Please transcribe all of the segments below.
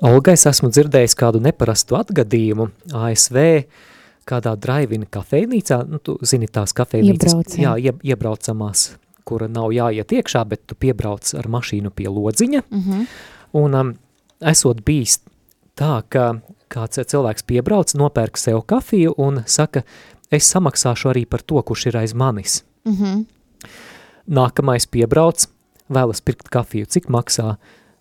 Olga, es esmu dzirdējis kādu neparastu atgadījumu ASV, kādā drive-in kafejnīcā, nu, tu zini tās kafejnīcas, Iebrauc, jā. jā, ie, iebraucamās, kura nav jāiet iekšā, bet tu piebrauc ar mašīnu pie lodziņa, Mm -hmm. un um, esot bijis tā, ka kāds cilvēks piebrauc, nopērk sev kafiju un saka, es samaksāšu arī par to, kurš ir aiz manis. Mm -hmm. Nākamais piebrauc, vēlas pirkt kafiju, cik maksā,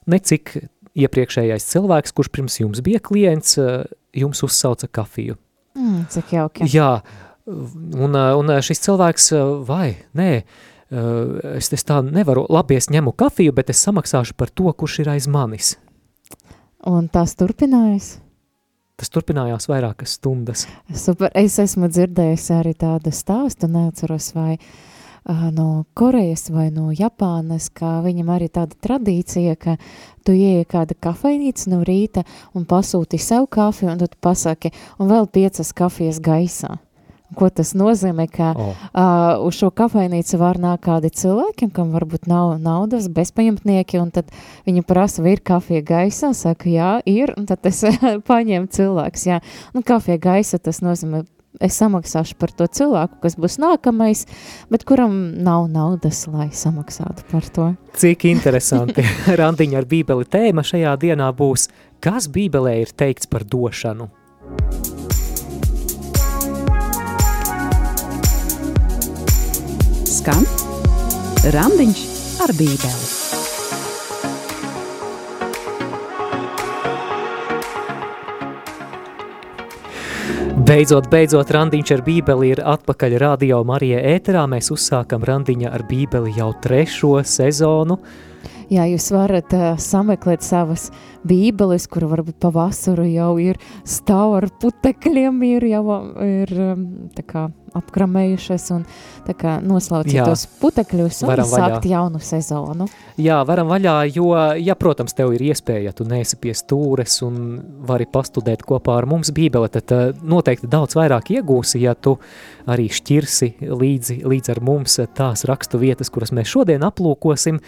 ne cik iepriekšējais cilvēks, kurš pirms jums bija klients, eh, jums uzsauca kafiju. mm, cik jauki. Jā, un, eh, un šis cilvēks, eh, vai, nē, eh, es, es tā nevaru, labi, es ņemu kafiju, bet es samaksāšu par to, kurš ir aiz manis. Un tas turpinājas? Tas turpinājās vairākas stundas. Super. Es esmu dzirdējusi arī tādu stāstu, neatceros vai uh, no Korejas vai no Japānas, ka viņam arī tāda tradīcija, ka tu ieej kāda kafejnīca no rīta un pasūti sev kafiju, un tad pasaki, un vēl piecas kafijas gaisā. Ko tas nozīmē, ka Oh. uh, uz šo kafejnīcu var nākt kādi cilvēki, kam varbūt nav naudas, bezpajumtnieki, un tad viņi prasa, vai ir kafija gaisā, saka, jā, ir, un tad es paņēmu cilvēks, jā. Nu, kafija gaisa, tas nozīmē, es samaksāšu par to cilvēku, kas būs nākamais, bet kuram nav naudas, lai samaksātu par to. Cik interesanti. Randiņa ar bībeli tēma šajā dienā būs, kas bībelē ir teikts par došanu. Skan Randiņš ar bībeli. Beidzot, beidzot, randiņš ar bībeli ir atpakaļ radio Marija ēterā. Mēs uzsākam randiņa ar bībeli jau trešo sezonu. Jā, jūs varat uh, sameklēt savas bībeles, kur varbūt pavasaru jau ir stāv ar putekļiem, ir jau ir um, tā kā apkramējušas un tā kā noslauciet Jā. tos putekļus un Varam vaļā. sākt jaunu sezonu. Jā, varam vaļā, jo, ja, protams, tev ir iespēja, tu neesi pie stūres un vari pastudēt kopā ar mums bībeli, tad uh, noteikti daudz vairāk iegūsi, ja tu arī šķirsi līdzi, līdz ar mums tās rakstu vietas, kuras mēs šodien aplūkosim.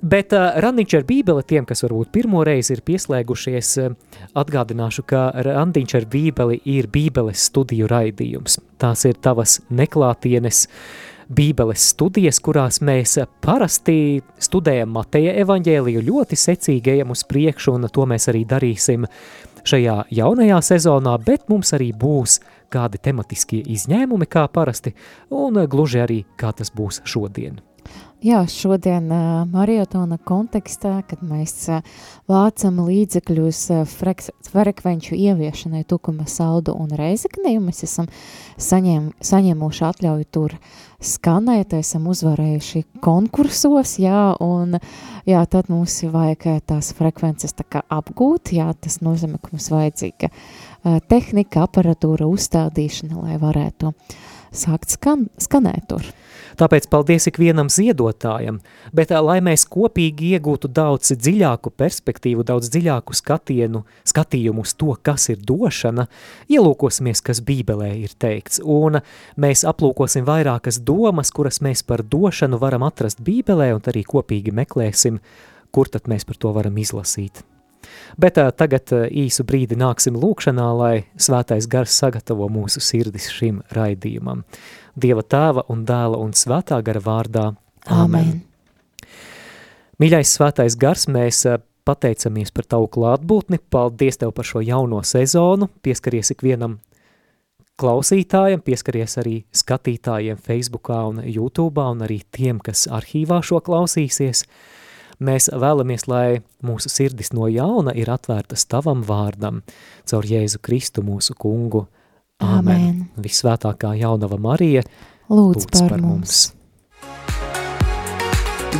Bet uh, randiņš ar bībeli tiem, kas varbūt pirmo reizi ir pieslēgušies, uh, atgādināšu, ka randiņš ar bībeli ir bībeles studiju raidījums. Tās ir tavas neklātienes bībeles studijas, kurās mēs parasti studējam Mateja evaņģēliju, ļoti secīgi ejam uz priekšu, un to mēs arī darīsim šajā jaunajā sezonā, bet mums arī būs kādi tematiskie izņēmumi kā parasti, un gluži arī kā tas būs šodien. Jā, šodien uh, marietona kontekstā, kad mēs uh, vācam līdzekļus uh, freks, frekvenču ieviešanai Tukuma saldu un reizeknī, mēs esam saņēm, saņēmuši atļauju tur skanēt, esam uzvarējuši konkursos, jā, un jā, tad mums vajag uh, tās frekvences tā kā apgūt, jā, tas nozīmē, ka mums vajadzīga uh, tehnika, aparatūra, uzstādīšana, lai varētu sākt skan, skanēt tur. Tāpēc paldies ikvienam ziedotājam, bet lai mēs kopīgi iegūtu daudz dziļāku perspektīvu, daudz dziļāku skatienu, skatījumu uz to, kas ir došana, ielūkosimies, kas bībelē ir teikts, un mēs aplūkosim vairākas domas, kuras mēs par došanu varam atrast bībelē, un arī kopīgi meklēsim, kur tad mēs par to varam izlasīt. Bet ā, tagad ā, īsu brīdi nāksim lūkšanā, lai svētais gars sagatavo mūsu sirdis šim raidījumam. Dieva tēva un dēla un svētā gara vārdā. Āmen. Mīļais svētais gars, mēs ā, pateicamies par tavu klātbūtni, paldies tev par šo jauno sezonu, pieskaries ikvienam klausītājiem, pieskaries arī skatītājiem Facebookā un YouTube'ā un arī tiem, kas arhīvā šo klausīsies. Mēs vēlamies, lai mūsu sirdis no jauna ir atvērtas tavam vārdam, caur Jēzu Kristu mūsu kungu. Āmen. Visvētākā jaunava Marija, Lūdz, lūdz par, mums.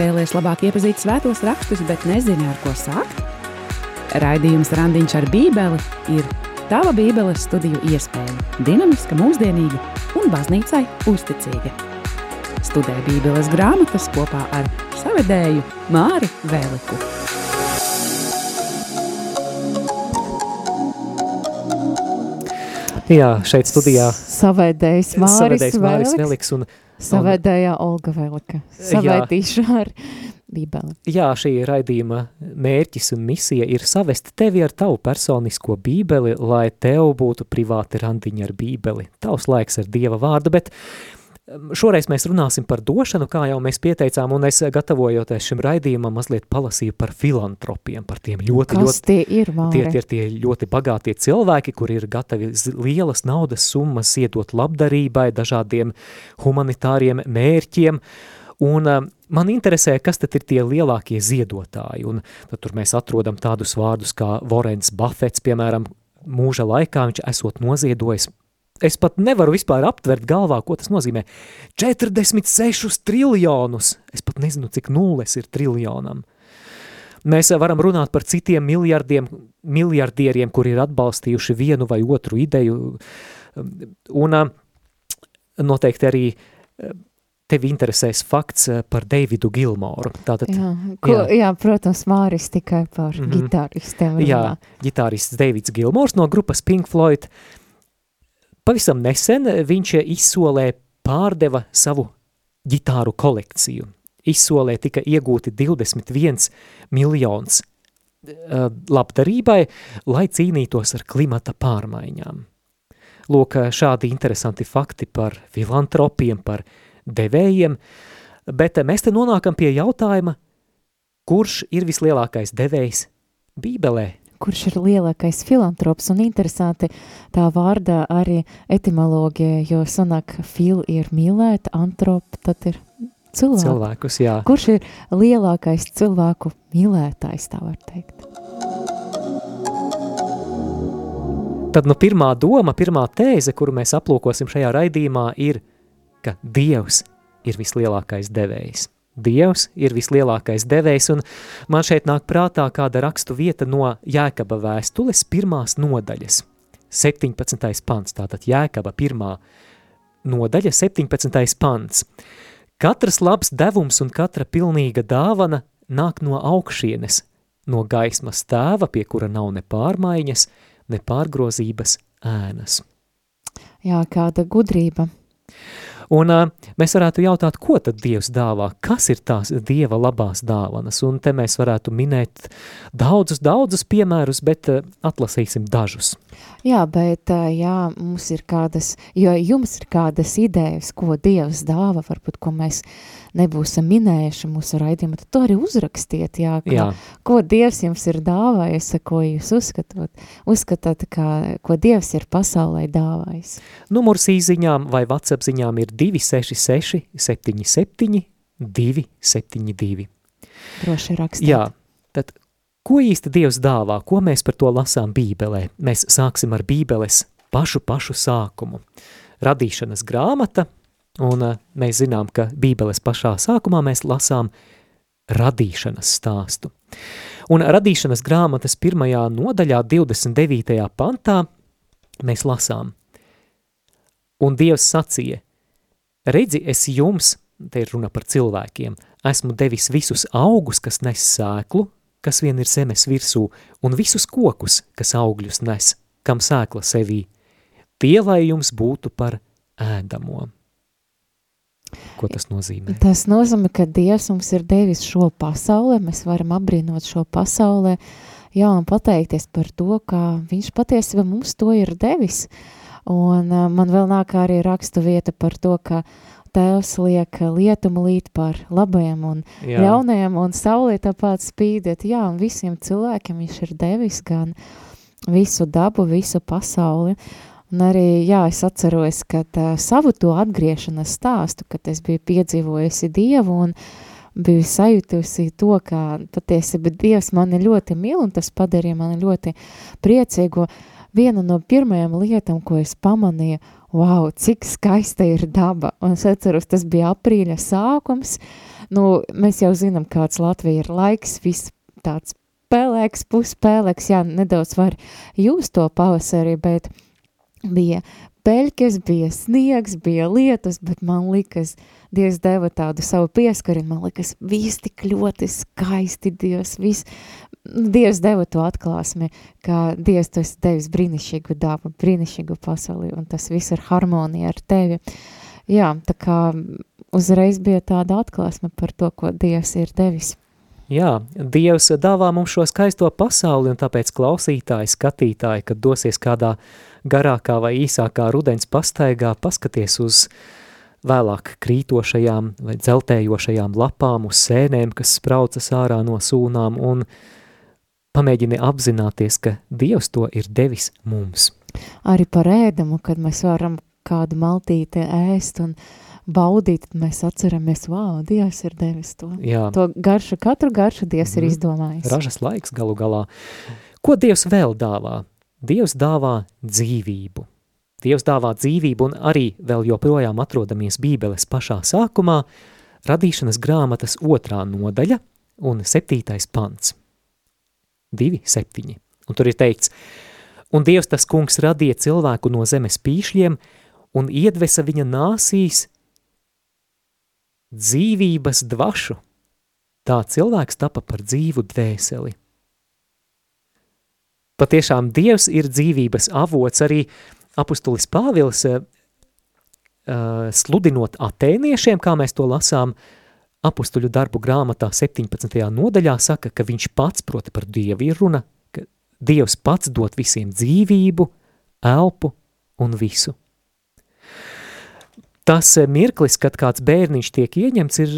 Vēlēs labāk iepazīt svētos rakstus, bet nezini, ar ko sākt? Raidījums Randiņš ar bībeli ir tava bībeles studiju iespēja. Dinamiska, mūsdienīga un baznīcai uzticīga. Studē bībeles grāmatas kopā ar savedēju Māri Vēliku. Jā, šeit studijā Savēdējs Māris savedējs Māris Vēliks. Veliks un Savēdējā Olga Velika. Savēdīšu ar bībeli. Jā, šī raidījuma mērķis un misija ir savest tevi ar tavu personisko bībeli, lai tev būtu privāti randiņi ar bībeli. Tavs laiks ar Dieva vārdu, bet um, šoreiz mēs runāsim par došanu, kā jau mēs pieteicām, un es gatavojoties šim raidījumam mazliet palasīju par filantropiem, par tiem ļoti, Kas ļoti tie ir, Māri? Tie ir tie ļoti bagātie cilvēki, kuri ir gatavi lielas naudas summas iedot labdarībai, dažādiem humanitāriem mērķiem, un man interesē, kas tad ir tie lielākie ziedotāji, un tad tur mēs atrodam tādus vārdus kā Vorens Buffets, piemēram, mūža laikā viņš esot noziedojis Es pat nevaru vispār aptvert galvā, ko tas nozīmē. 46 triljonus! Es pat nezinu, cik nulles ir triljonam. Mēs varam runāt par citiem miljardiem, miljardieriem, kuri ir atbalstījuši vienu vai otru ideju. Un ā, noteikti arī ā, tevi interesēs fakts ā, par Davidu Gilmoru. Tātad, Jā, ko, jā. jā. protams, Māris tikai par mm. -hmm. gitāristiem runā. jā, ģitārists Davids Gilmors no grupas Pink Floyd. Pavisam nesen viņš izsolē pārdeva savu ģitāru kolekciju. Izsolē tika iegūti 21 miljons uh, labdarībai, lai cīnītos ar klimata pārmaiņām. Lūk, šādi interesanti fakti par filantropiem, par devējiem, bet mēs te nonākam pie jautājuma, kurš ir vislielākais devējs Bībelē? Kurš ir lielākais filantrops un interesanti tā vārdā arī etimoloģija, jo sanāk fil ir mīlēt, antrop tad ir cilvēku. Cilvēkus, jā. Kurš ir lielākais cilvēku mīlētājs, tā var teikt? Tad nu pirmā doma, pirmā tēze, kuru mēs aplūkosim šajā raidījumā, ir, ka Dievs ir vislielākais devējs. Dievs ir vislielākais devējs, un man šeit nāk prātā kāda rakstu vieta no Jēkaba vēstules pirmās nodaļas. 17. pants, tātad Jēkaba pirmā nodaļa, 17. pants. Katrs labs devums un katra pilnīga dāvana nāk no augšienes, no gaismas tēva, pie kura nav ne pārmaiņas, ne pārgrozības ēnas. Jā, kāda gudrība. Un uh, mēs varētu jautāt, ko tad Dievs dāvā, kas ir tās Dieva labās dāvanas, un te mēs varētu minēt daudzus, daudzus piemērus, bet uh, atlasīsim dažus. Jā, bet ā, jā, mums ir kādas, jo jums ir kādas idejas, ko Dievs dāva, varbūt, ko mēs nebūsim minējuši mūsu raidījumā, tad to arī uzrakstiet, jā, ka, Jā, ko Dievs jums ir dāvājis, ko jūs uzskatot, uzskatāt, kā, ko Dievs ir pasaulē dāvājis. numurs īziņām vai WhatsApp ziņām ir 266 77 272. Droši rakstīt. Jā, tad ko īsti Dievs dāvā, ko mēs par to lasām Bībelē? Mēs sāksim ar Bībeles pašu pašu sākumu. Radīšanas grāmata, un uh, mēs zinām, ka Bībeles pašā sākumā mēs lasām radīšanas stāstu. Un radīšanas grāmatas pirmajā nodaļā, 29. pantā, mēs lasām. Un Dievs sacīja, redzi, es jums, te ir runa par cilvēkiem, esmu devis visus augus, kas nes sēklu, kas vien ir zemes virsū, un visus kokus, kas augļus nes, kam sēkla sevī. Tie, lai jums būtu par ēdamo. Ko tas nozīmē? Tas nozīmē, ka Dievs mums ir devis šo pasaulē, mēs varam apbrīnot šo pasaulē, jā, un pateikties par to, ka viņš patiesībā mums to ir devis. Un uh, man vēl nāk arī rakstu vieta par to, ka Tēvs liek lietumu līt par labajiem un Jā, ļaunajiem, un saulē tāpat spīdiet, jā, un visiem cilvēkiem viņš ir devis gan visu dabu, visu pasauli, un arī, jā, es atceros, ka tā, savu to atgriešanas stāstu, kad es biju piedzīvojusi Dievu un biju sajutusi to, ka patiesībā Dievs mani ļoti mīl, un tas padarīja mani ļoti priecīgu. Viena no pirmajām lietām, ko es pamanīju, wow, cik skaista ir daba. Un es atceros, tas bija aprīļa sākums. Nu, mēs jau zinām, kāds Latvija ir laiks, viss tāds pelēks, puspēlēks, jā, nedaudz var jūs to pavasarī, bet bija peļķes, bija sniegs, bija lietus, bet man likas, Dievs deva tādu savu pieskari, man likas, viss tik ļoti skaisti, Dievs, viss, Dievs deva to atklāsmi, ka Dievs tu esi devis brīnišķīgu dabu, brīnišķīgu pasauli, un tas viss ir harmonija ar tevi. Jā, tā kā uzreiz bija tāda atklāsme par to, ko Dievs ir devis. Jā, Dievs dāvā mums šo skaisto pasauli, un tāpēc klausītāji, skatītāji, kad dosies kādā garākā vai īsākā rudens pastaigā, paskaties uz vēlāk krītošajām vai dzeltējošajām lapām, uz sēnēm, kas spraucas ārā no sūnām, un pamēģini apzināties, ka Dievs to ir devis mums. Arī par ēdamu, kad mēs varam kādu maltīti ēst un baudīt, tad mēs atceramies, wow, Dievs ir devis to. Jā. To garšu, katru garšu Dievs mm. ir izdomājis. Ražas laiks galu galā. Ko Dievs vēl dāvā? Dievs dāvā dzīvību. Dievs dāvā dzīvību un arī vēl joprojām atrodamies Bībeles pašā sākumā, radīšanas grāmatas otrā nodaļa un septītais pants. Divi septiņi. Un tur ir teikts, un Dievs tas kungs radīja cilvēku no zemes pīšļiem un iedvesa viņa nāsīs dzīvības dvašu. Tā cilvēks tapa par dzīvu dvēseli. Patiešām Dievs ir dzīvības avots arī apustulis Pāvils uh, sludinot atēniešiem, kā mēs to lasām, apustuļu darbu grāmatā 17. nodaļā saka, ka viņš pats, proti par Dievu ir runa, ka Dievs pats dot visiem dzīvību, elpu un visu. Tas mirklis, kad kāds bērniņš tiek ieņemts, ir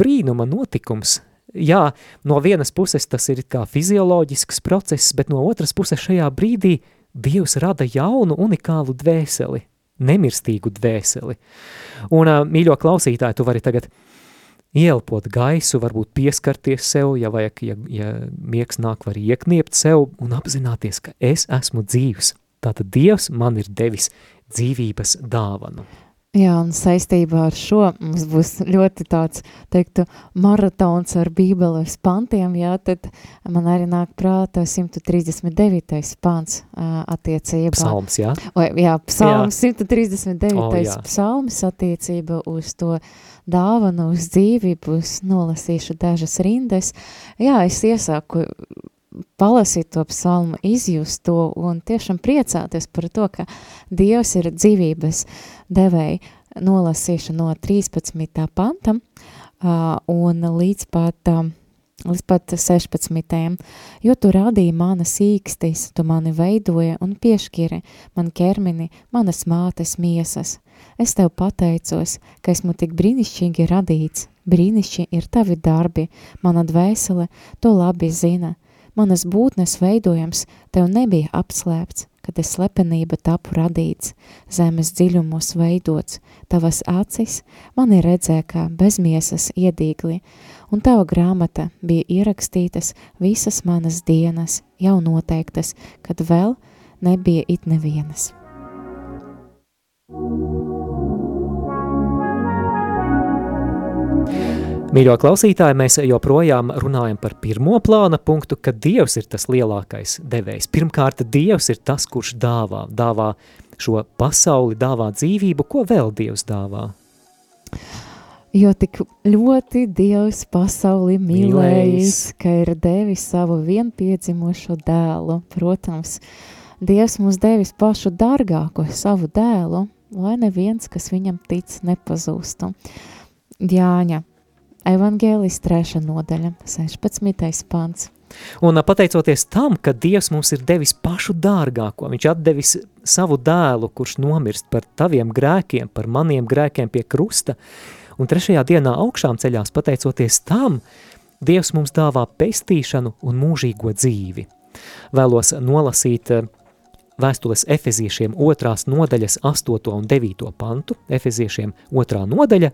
brīnuma notikums – jā, no vienas puses tas ir kā fizioloģisks process, bet no otras puses šajā brīdī Dievs rada jaunu, unikālu dvēseli, nemirstīgu dvēseli. Un, mīļo klausītāji, tu vari tagad ielpot gaisu, varbūt pieskarties sev, ja vajag, ja, ja miegs nāk, var iekniept sev un apzināties, ka es esmu dzīvs. Tātad Dievs man ir devis dzīvības dāvanu. Jā, un saistībā ar šo mums būs ļoti tāds, teiktu, maratons ar bībeles pantiem, jā, tad man arī nāk prātā 139. pants uh, attiecībā. Psalms, jā? Vai, jā, psalms, jā. 139. Oh, jā. psalms attiecība uz to dāvanu, uz dzīvību, uz nolasīšu dažas rindas. Jā, es iesāku palasīt to psalmu, izjust to un tiešām priecāties par to, ka Dievs ir dzīvības devēji nolasīšu no 13. panta uh, un līdz pat, uh, līdz pat 16. Jo tu radīji manas īkstis, tu mani veidoja un piešķiri man ķermeni, manas mātes miesas. Es tev pateicos, ka esmu tik brīnišķīgi radīts, brīnišķi ir tavi darbi, mana dvēsele to labi zina – Manas būtnes veidojums tev nebija apslēpts, kad es slepenība tapu radīts, zemes dziļumos veidots, tavas acis mani redzē kā bezmiesas iedīgli, un tava grāmata bija ierakstītas visas manas dienas, jau noteiktas, kad vēl nebija it nevienas. Mīļo klausītāji, mēs joprojām runājam par pirmo plāna punktu, ka Dievs ir tas lielākais devējs. Pirmkārt, Dievs ir tas, kurš dāvā, dāvā šo pasauli, dāvā dzīvību, ko vēl Dievs dāvā? Jo tik ļoti Dievs pasauli mīlējis, ka ir devis savu vienpiedzimušo dēlu. Protams, Dievs mums devis pašu dargāko savu dēlu, lai neviens, kas viņam tic, nepazūstu. Jāņa Evangelijas trešā nodaļa, 16. pants. Un pateicoties tam, ka Dievs mums ir devis pašu dārgāko, viņš atdevis savu dēlu, kurš nomirst par taviem grēkiem, par maniem grēkiem pie krusta, un trešajā dienā augšām ceļās pateicoties tam, Dievs mums dāvā pestīšanu un mūžīgo dzīvi. Vēlos nolasīt vēstules efeziešiem otrās nodaļas 8. un 9. pantu, efeziešiem otrā nodaļa,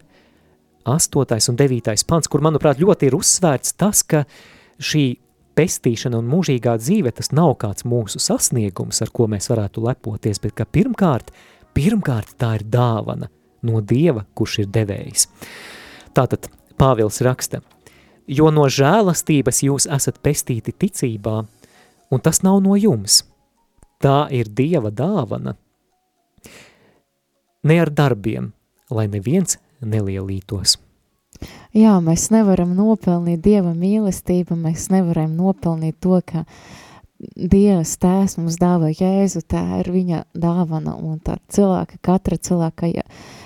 8. un 9. pants, kur, manuprāt, ļoti ir uzsvērts tas, ka šī pestīšana un mūžīgā dzīve tas nav kāds mūsu sasniegums, ar ko mēs varētu lepoties, bet ka pirmkārt, pirmkārt tā ir dāvana no Dieva, kurš ir devējs. Tātad Pāvils raksta, jo no žēlastības jūs esat pestīti ticībā, un tas nav no jums. Tā ir Dieva dāvana. Ne ar darbiem, lai neviens nelielītos. Jā, mēs nevaram nopelnīt Dieva mīlestību, mēs nevaram nopelnīt to, ka Dievs tēs mums dāvā Jēzu, tā ir viņa dāvana, un tā cilvēka, katra cilvēka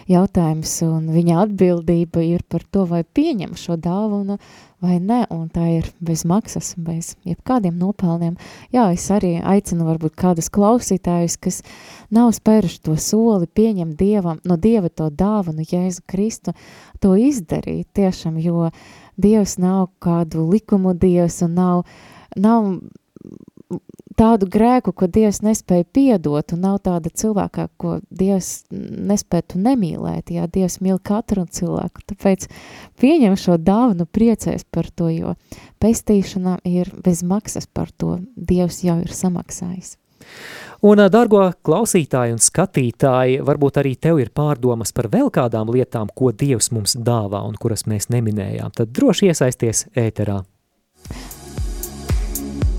jautājums un viņa atbildība ir par to, vai pieņem šo dāvanu, vai ne, un tā ir bez maksas, bez jebkādiem nopelniem. Jā, es arī aicinu varbūt kādus klausītājus, kas nav spēruši to soli, pieņem dievam, no dieva to dāvanu, Jēzu Kristu, to izdarīt tiešām, jo Dievs nav kādu likumu dievs un nav, nav tādu grēku, ko Dievs nespēja piedot, un nav tāda cilvēka, ko Dievs nespētu nemīlēt, jā, Dievs mīl katru cilvēku, tāpēc pieņem šo dāvanu, priecēs par to, jo pestīšana ir bez maksas par to, Dievs jau ir samaksājis. Un, dargo klausītāji un skatītāji, varbūt arī tev ir pārdomas par vēl kādām lietām, ko Dievs mums dāvā un kuras mēs neminējām, tad droši iesaisties ēterā.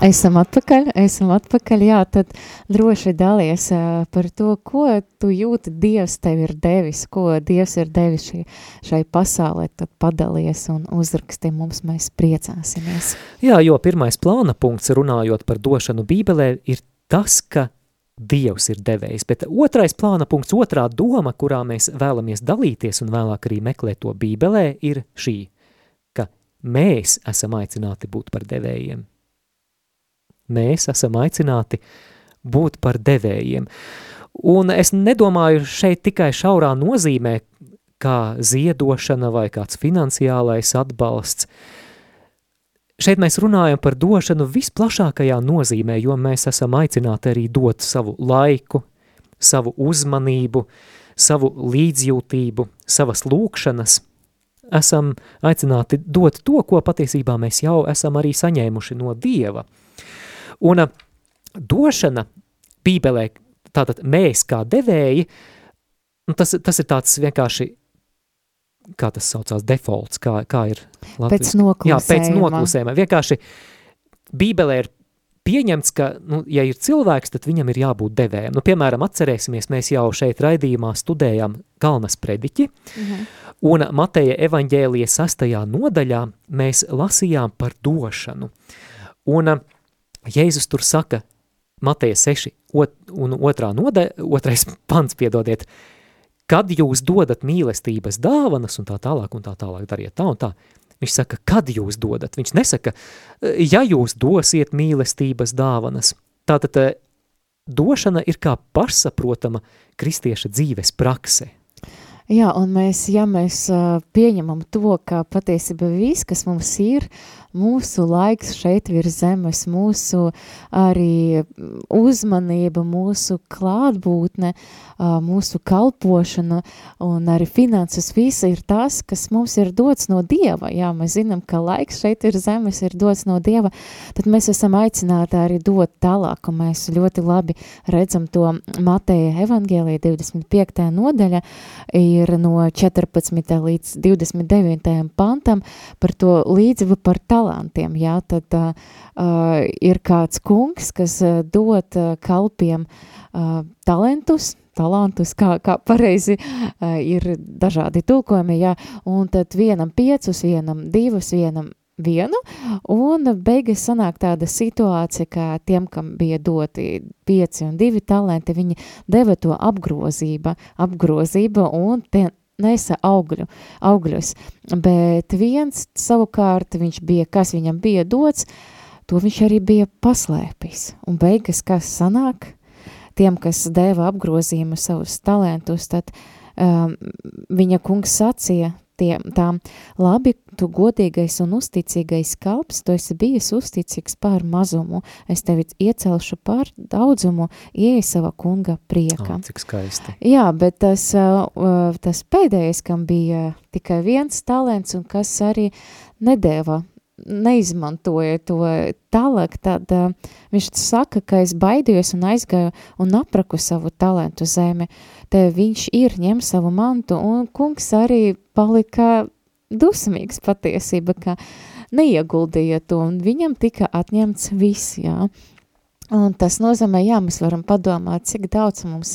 Esam atpakaļ, esam atpakaļ, jā, tad droši dalies par to, ko tu jūti Dievs tev ir devis, ko Dievs ir devis šī, šai pasaulē, tad padalies un uzraksti mums, mēs priecāsimies. Jā, jo pirmais plāna punkts runājot par došanu Bībelē ir tas, ka Dievs ir devējs, bet otrais plāna punkts, otrā doma, kurā mēs vēlamies dalīties un vēlāk arī meklēt to Bībelē, ir šī, ka mēs esam aicināti būt par devējiem mēs esam aicināti būt par devējiem. Un es nedomāju šeit tikai šaurā nozīmē, kā ziedošana vai kāds finansiālais atbalsts. Šeit mēs runājam par došanu visplašākajā nozīmē, jo mēs esam aicināti arī dot savu laiku, savu uzmanību, savu līdzjūtību, savas lūkšanas. Esam aicināti dot to, ko patiesībā mēs jau esam arī saņēmuši no Dieva – Un uh, došana Bībelē, tātad mēs kā devēji, nu, tas, tas ir tāds vienkārši, kā tas saucās, defaults, kā, kā ir Latvijas. Pēc noklusējuma. Jā, pēc noklusējuma. Vienkārši Bībelē ir pieņemts, ka, nu, ja ir cilvēks, tad viņam ir jābūt devējam. Nu, piemēram, atcerēsimies, mēs jau šeit raidījumā studējām Kalnas prediķi, mhm. un Mateja evaņģēlija sastajā nodaļā mēs lasījām par došanu. Un uh, Jēzus tur saka, Mateja 6 ot, un otrā node, otrais pants, piedodiet, kad jūs dodat mīlestības dāvanas un tā tālāk un tā tālāk dariet tā un tā, viņš saka, kad jūs dodat, viņš nesaka, ja jūs dosiet mīlestības dāvanas, tātad eh, došana ir kā pašsaprotama kristieša dzīves prakse. Jā, un mēs, ja mēs uh, pieņemam to, ka patiesībā viss, kas mums ir, mūsu laiks šeit virs zemes, mūsu arī uzmanība, mūsu klātbūtne, mūsu kalpošana un arī finanses, visa ir tas, kas mums ir dots no Dieva. Jā, mēs zinām, ka laiks šeit ir zemes, ir dots no Dieva, tad mēs esam aicināti arī dot tālāk, un mēs ļoti labi redzam to Mateja evangēlija 25. nodaļa ir no 14. līdz 29. pantam par to līdzību par tālāk talantiem, jā, tad uh, ir kāds kungs, kas uh, dod uh, kalpiem uh, talentus, talantus, kā, kā pareizi uh, ir dažādi tulkojumi, jā, un tad vienam piecus, vienam divus, vienam vienu, un beigas sanāk tāda situācija, ka tiem, kam bija doti pieci un divi talenti, viņi deva to apgrozība, apgrozība, un tie nesa augļu, augļus, bet viens savukārt viņš bija, kas viņam bija dots, to viņš arī bija paslēpis. Un beigas, kas sanāk, tiem, kas dēva apgrozījumu savus talentus, tad um, viņa kungs sacīja, tie, tām, labi, tu godīgais un uzticīgais kalps, tu esi bijis uzticīgs pār mazumu, es tevi iecelšu pār daudzumu, ieej sava kunga prieka. Oh, cik skaisti. Jā, bet tas, tas pēdējais, kam bija tikai viens talants un kas arī nedēva neizmantoja to tālāk, tad uh, viņš saka, ka es baidījos un aizgāju un apraku savu talantu zemi. Te viņš ir ņem savu mantu, un kungs arī palika dusmīgs patiesība, ka neieguldīja to, un viņam tika atņemts viss, jā. Un tas nozīmē, jā, mēs varam padomāt, cik daudz mums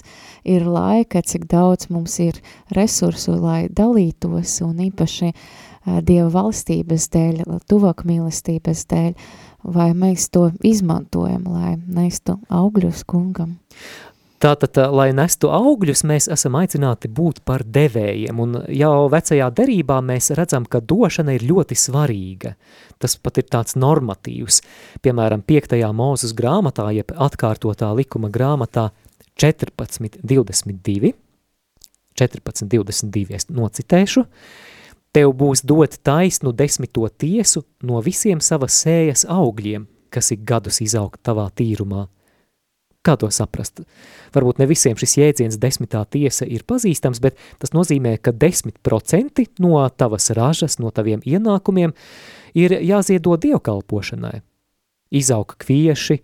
ir laika, cik daudz mums ir resursu, lai dalītos, un īpaši uh, Dieva valstības dēļ, tuvāk mīlestības dēļ, vai mēs to izmantojam, lai nestu augļus kungam. Tātad, lai nestu augļus, mēs esam aicināti būt par devējiem, un jau vecajā derībā mēs redzam, ka došana ir ļoti svarīga. Tas pat ir tāds normatīvs. Piemēram, 5. mūzes grāmatā, jeb atkārtotā likuma grāmatā 14.22, 14.22 es nocitēšu, tev būs dot taisnu desmito tiesu no visiem savas sējas augļiem, kas ik gadus izauga tavā tīrumā – Kā to saprast? Varbūt ne visiem šis jēdziens desmitā tiesa ir pazīstams, bet tas nozīmē, ka 10% no tavas ražas, no taviem ienākumiem ir jāziedo dievkalpošanai. Izauga kvieši,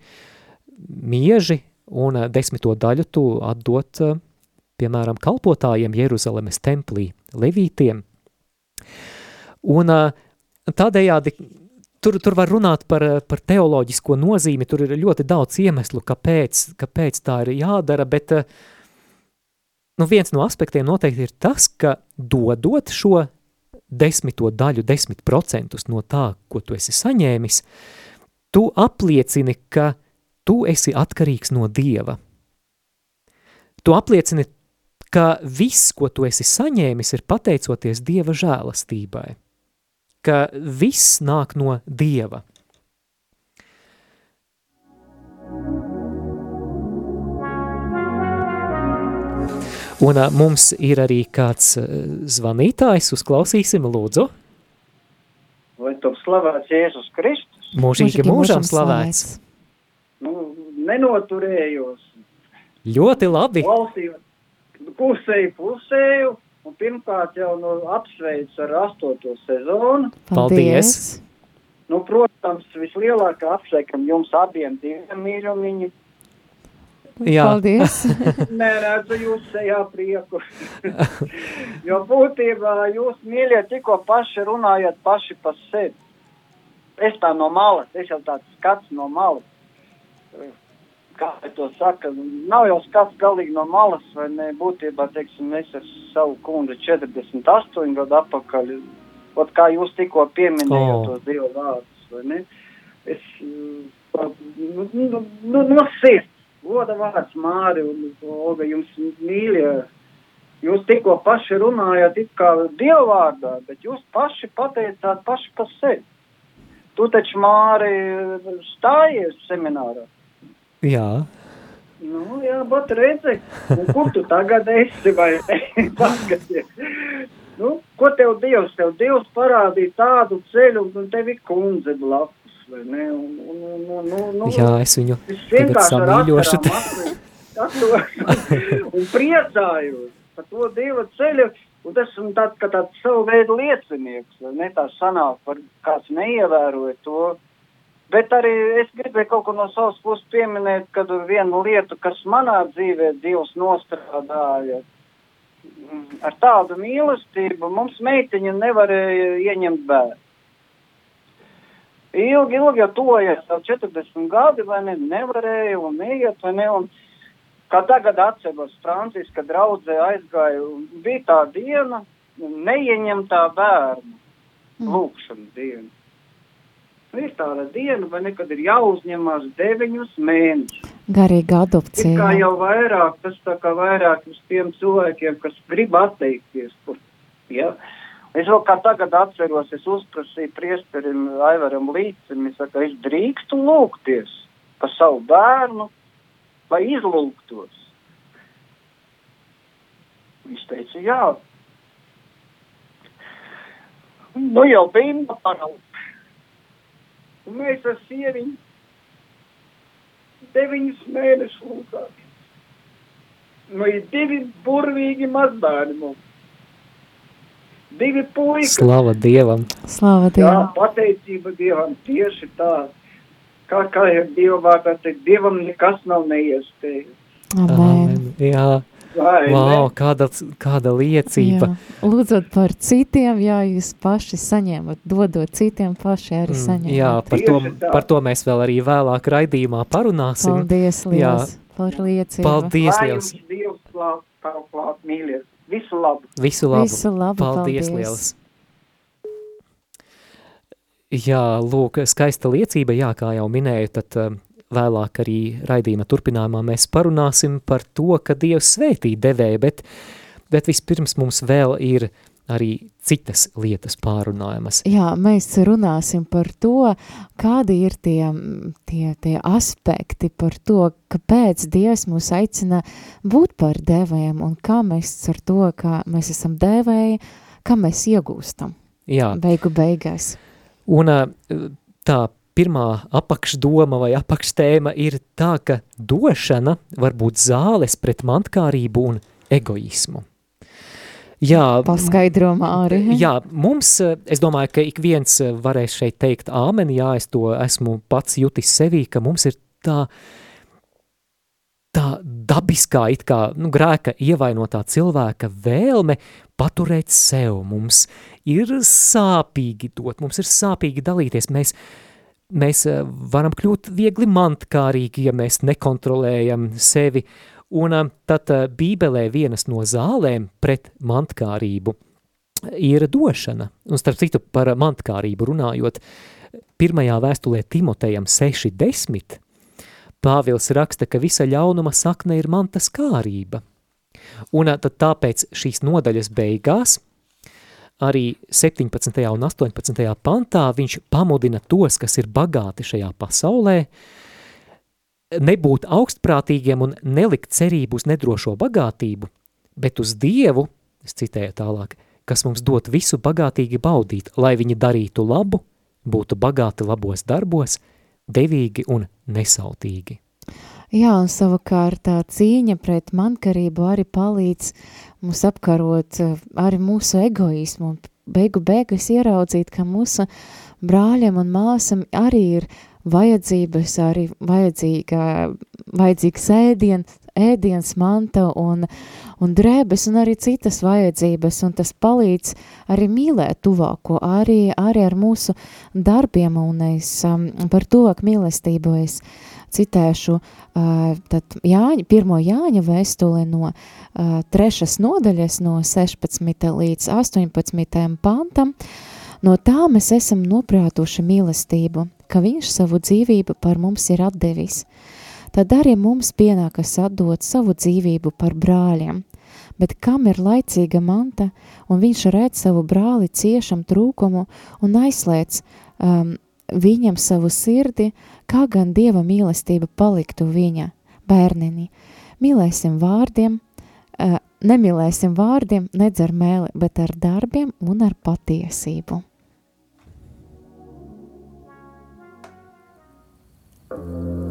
mieži un desmito daļu tu atdot, piemēram, kalpotājiem Jeruzalemes templī, levītiem. Un tādējādi tur, tur var runāt par, par teoloģisko nozīmi, tur ir ļoti daudz iemeslu, kāpēc, kāpēc tā ir jādara, bet nu, viens no aspektiem noteikti ir tas, ka dodot šo desmito daļu, desmit procentus no tā, ko tu esi saņēmis, tu apliecini, ka tu esi atkarīgs no Dieva. Tu apliecini, ka viss, ko tu esi saņēmis, ir pateicoties Dieva žēlastībai ka viss nāk no Dieva. Un mums ir arī kāds zvanītājs, uzklausīsim, lūdzu. Lai top slavēts Jēzus Kristus. Mūžīgi mūžam slavēts. Nu, nenoturējos. Ļoti labi. Klausīju, pusēju, pusēju, Un pirmkārt jau nu, apsveicu ar astoto sezonu. Paldies! Nu, protams, vislielākā apsveikam jums abiem diviem mīļumiņi. Jā. Paldies! Neredzu jūs sejā prieku. jo būtībā jūs, mīļie, tikko paši runājat paši pa sevi. Es tā no malas, es jau tāds skats no malas kā to saka, nav jau skats galīgi no malas, vai ne, būtībā, teiksim, mēs ar savu kundzi 48 gadu apakaļ, ot kā jūs tikko pieminējāt oh. tos divu vārdus, vai ne, es, nu, nu, nu, no sirds, goda vārds Māri un Olga, jums mīļie, jūs tikko paši runājāt it kā dievvārdā, bet jūs paši pateicāt paši par sevi. Tu taču, Māri, stājies seminārā. Jā. Nu, jā, bet redzi, kur tu tagad esi vai paskaties. Nu, ko tev Dievs, tev Dievs parādīja tādu ceļu, un tev ir kundze blakus, vai ne? Un, un, un, un, un, nu, jā, es viņu tagad samīļošu. un priecājos par to Dieva ceļu, un esmu tāds, ka tāds savu veidu liecinieks, vai ne? Tā sanāk, par kāds neievēroja to, Bet arī es gribēju kaut ko no savas puses pieminēt, kad vienu lietu, kas manā dzīvē Dievs nostrādāja. Mm, ar tādu mīlestību mums meitiņa nevarēja ieņemt bērnu. Ilgi, ilgi jau tojas, jau 40 gadi, vai ne, nevarēja un neiet, vai ne, un kā tagad atceros Franciska draudzē aizgāju, bija tā diena, neieņemtā bērna, mm. lūkšana diena. Nu, ir tāda diena, vai ne, kad ir jāuzņemās deviņus mēnešus. Garīga adopcija. Kā jau vairāk, tas tā kā vairāk uz tiem cilvēkiem, kas grib atteikties. Kur, ja? Es vēl kā tagad atceros, es uzprasīju priesterim Aivaram Līcim, es saku, es drīkstu lūgties par savu bērnu, lai izlūgtos. Viņš teica, jā. Nu jau bija paraugs. Un mēs ar sieviņu deviņus mēnešus lūdzām. Nu, ir divi burvīgi mazbērni mums. Divi puiši. Slava Dievam. Slava Dievam. Jā, pateicība Dievam tieši tā. Kā, kā ir Dieva vārdā, tad Dievam nekas nav neiespējams. Amen. Amen. Jā. Wow, kāda, kāda liecība. Jā. Lūdzot par citiem, jā, jūs paši saņemat, dodot citiem paši arī Mm, saņemat. Jā, par to, par to mēs vēl arī vēlāk raidījumā parunāsim. Paldies liels par liecību. Paldies Lai liels. jums Dievs klāt, kā klāt, mīļies. Visu labu. Visu labu. Visu labu, Paldies, paldies. liels. Jā, lūk, skaista liecība, jā, kā jau minēju, tad uh, vēlāk arī raidījuma turpinājumā mēs parunāsim par to, ka Dievs svētī devēja, bet, bet vispirms mums vēl ir arī citas lietas pārunājamas. Jā, mēs runāsim par to, kādi ir tie, tie, tie aspekti, par to, kāpēc Dievs mūs aicina būt par devējiem un kā mēs ar to, kā mēs esam devēji, kā mēs iegūstam Jā, beigu beigās. un tā pirmā apakšdoma vai apakštēma ir tā, ka došana var būt zāles pret mantkārību un egoismu. Jā, Paskaidro Māri. Jā, mums, es domāju, ka ik viens varēs šeit teikt āmeni, jā, es to esmu pats jutis sevī, ka mums ir tā, tā dabiskā, it kā, nu, grēka ievainotā cilvēka vēlme paturēt sev. Mums ir sāpīgi dot, mums ir sāpīgi dalīties, mēs, mēs eh, varam kļūt viegli mantkārīgi, ja mēs nekontrolējam sevi, un eh, tad eh, bībelē vienas no zālēm pret mantkārību ir došana. Un starp citu par mantkārību runājot, pirmajā vēstulē Timotejam 6.10 Pāvils raksta, ka visa ļaunuma sakne ir mantas kārība. Un tad tāpēc šīs nodaļas beigās, arī 17. un 18. pantā, viņš pamudina tos, kas ir bagāti šajā pasaulē, nebūt augstprātīgiem un nelikt cerību uz nedrošo bagātību, bet uz Dievu, es citēju tālāk, kas mums dot visu bagātīgi baudīt, lai viņi darītu labu, būtu bagāti labos darbos, devīgi un nesautīgi. Jā, un savukārt tā cīņa pret mankarību arī palīdz mums apkarot eh, arī mūsu egoismu. Beigu beigas ieraudzīt, ka mūsu brāļiem un māsam arī ir vajadzības, arī vajadzīga, vajadzīgs ēdiens, ēdiens, manta un, un drēbes un arī citas vajadzības, un tas palīdz arī mīlēt tuvāko, arī, arī ar mūsu darbiem, un es um, par tuvāk mīlestību es citēšu tad Jāņa, pirmo Jāņa vēstuli no trešas nodaļas no 16. līdz 18. pantam. No tā mēs esam noprātuši mīlestību, ka viņš savu dzīvību par mums ir atdevis. Tad arī mums pienākas atdot savu dzīvību par brāļiem. Bet kam ir laicīga manta, un viņš redz savu brāli ciešam trūkumu un aizslēdz um, viņam savu sirdi, kā gan Dieva mīlestība paliktu viņa bērnini. Mīlēsim vārdiem, nemīlēsim vārdiem, nedz ar mēli, bet ar darbiem un ar patiesību. Amen.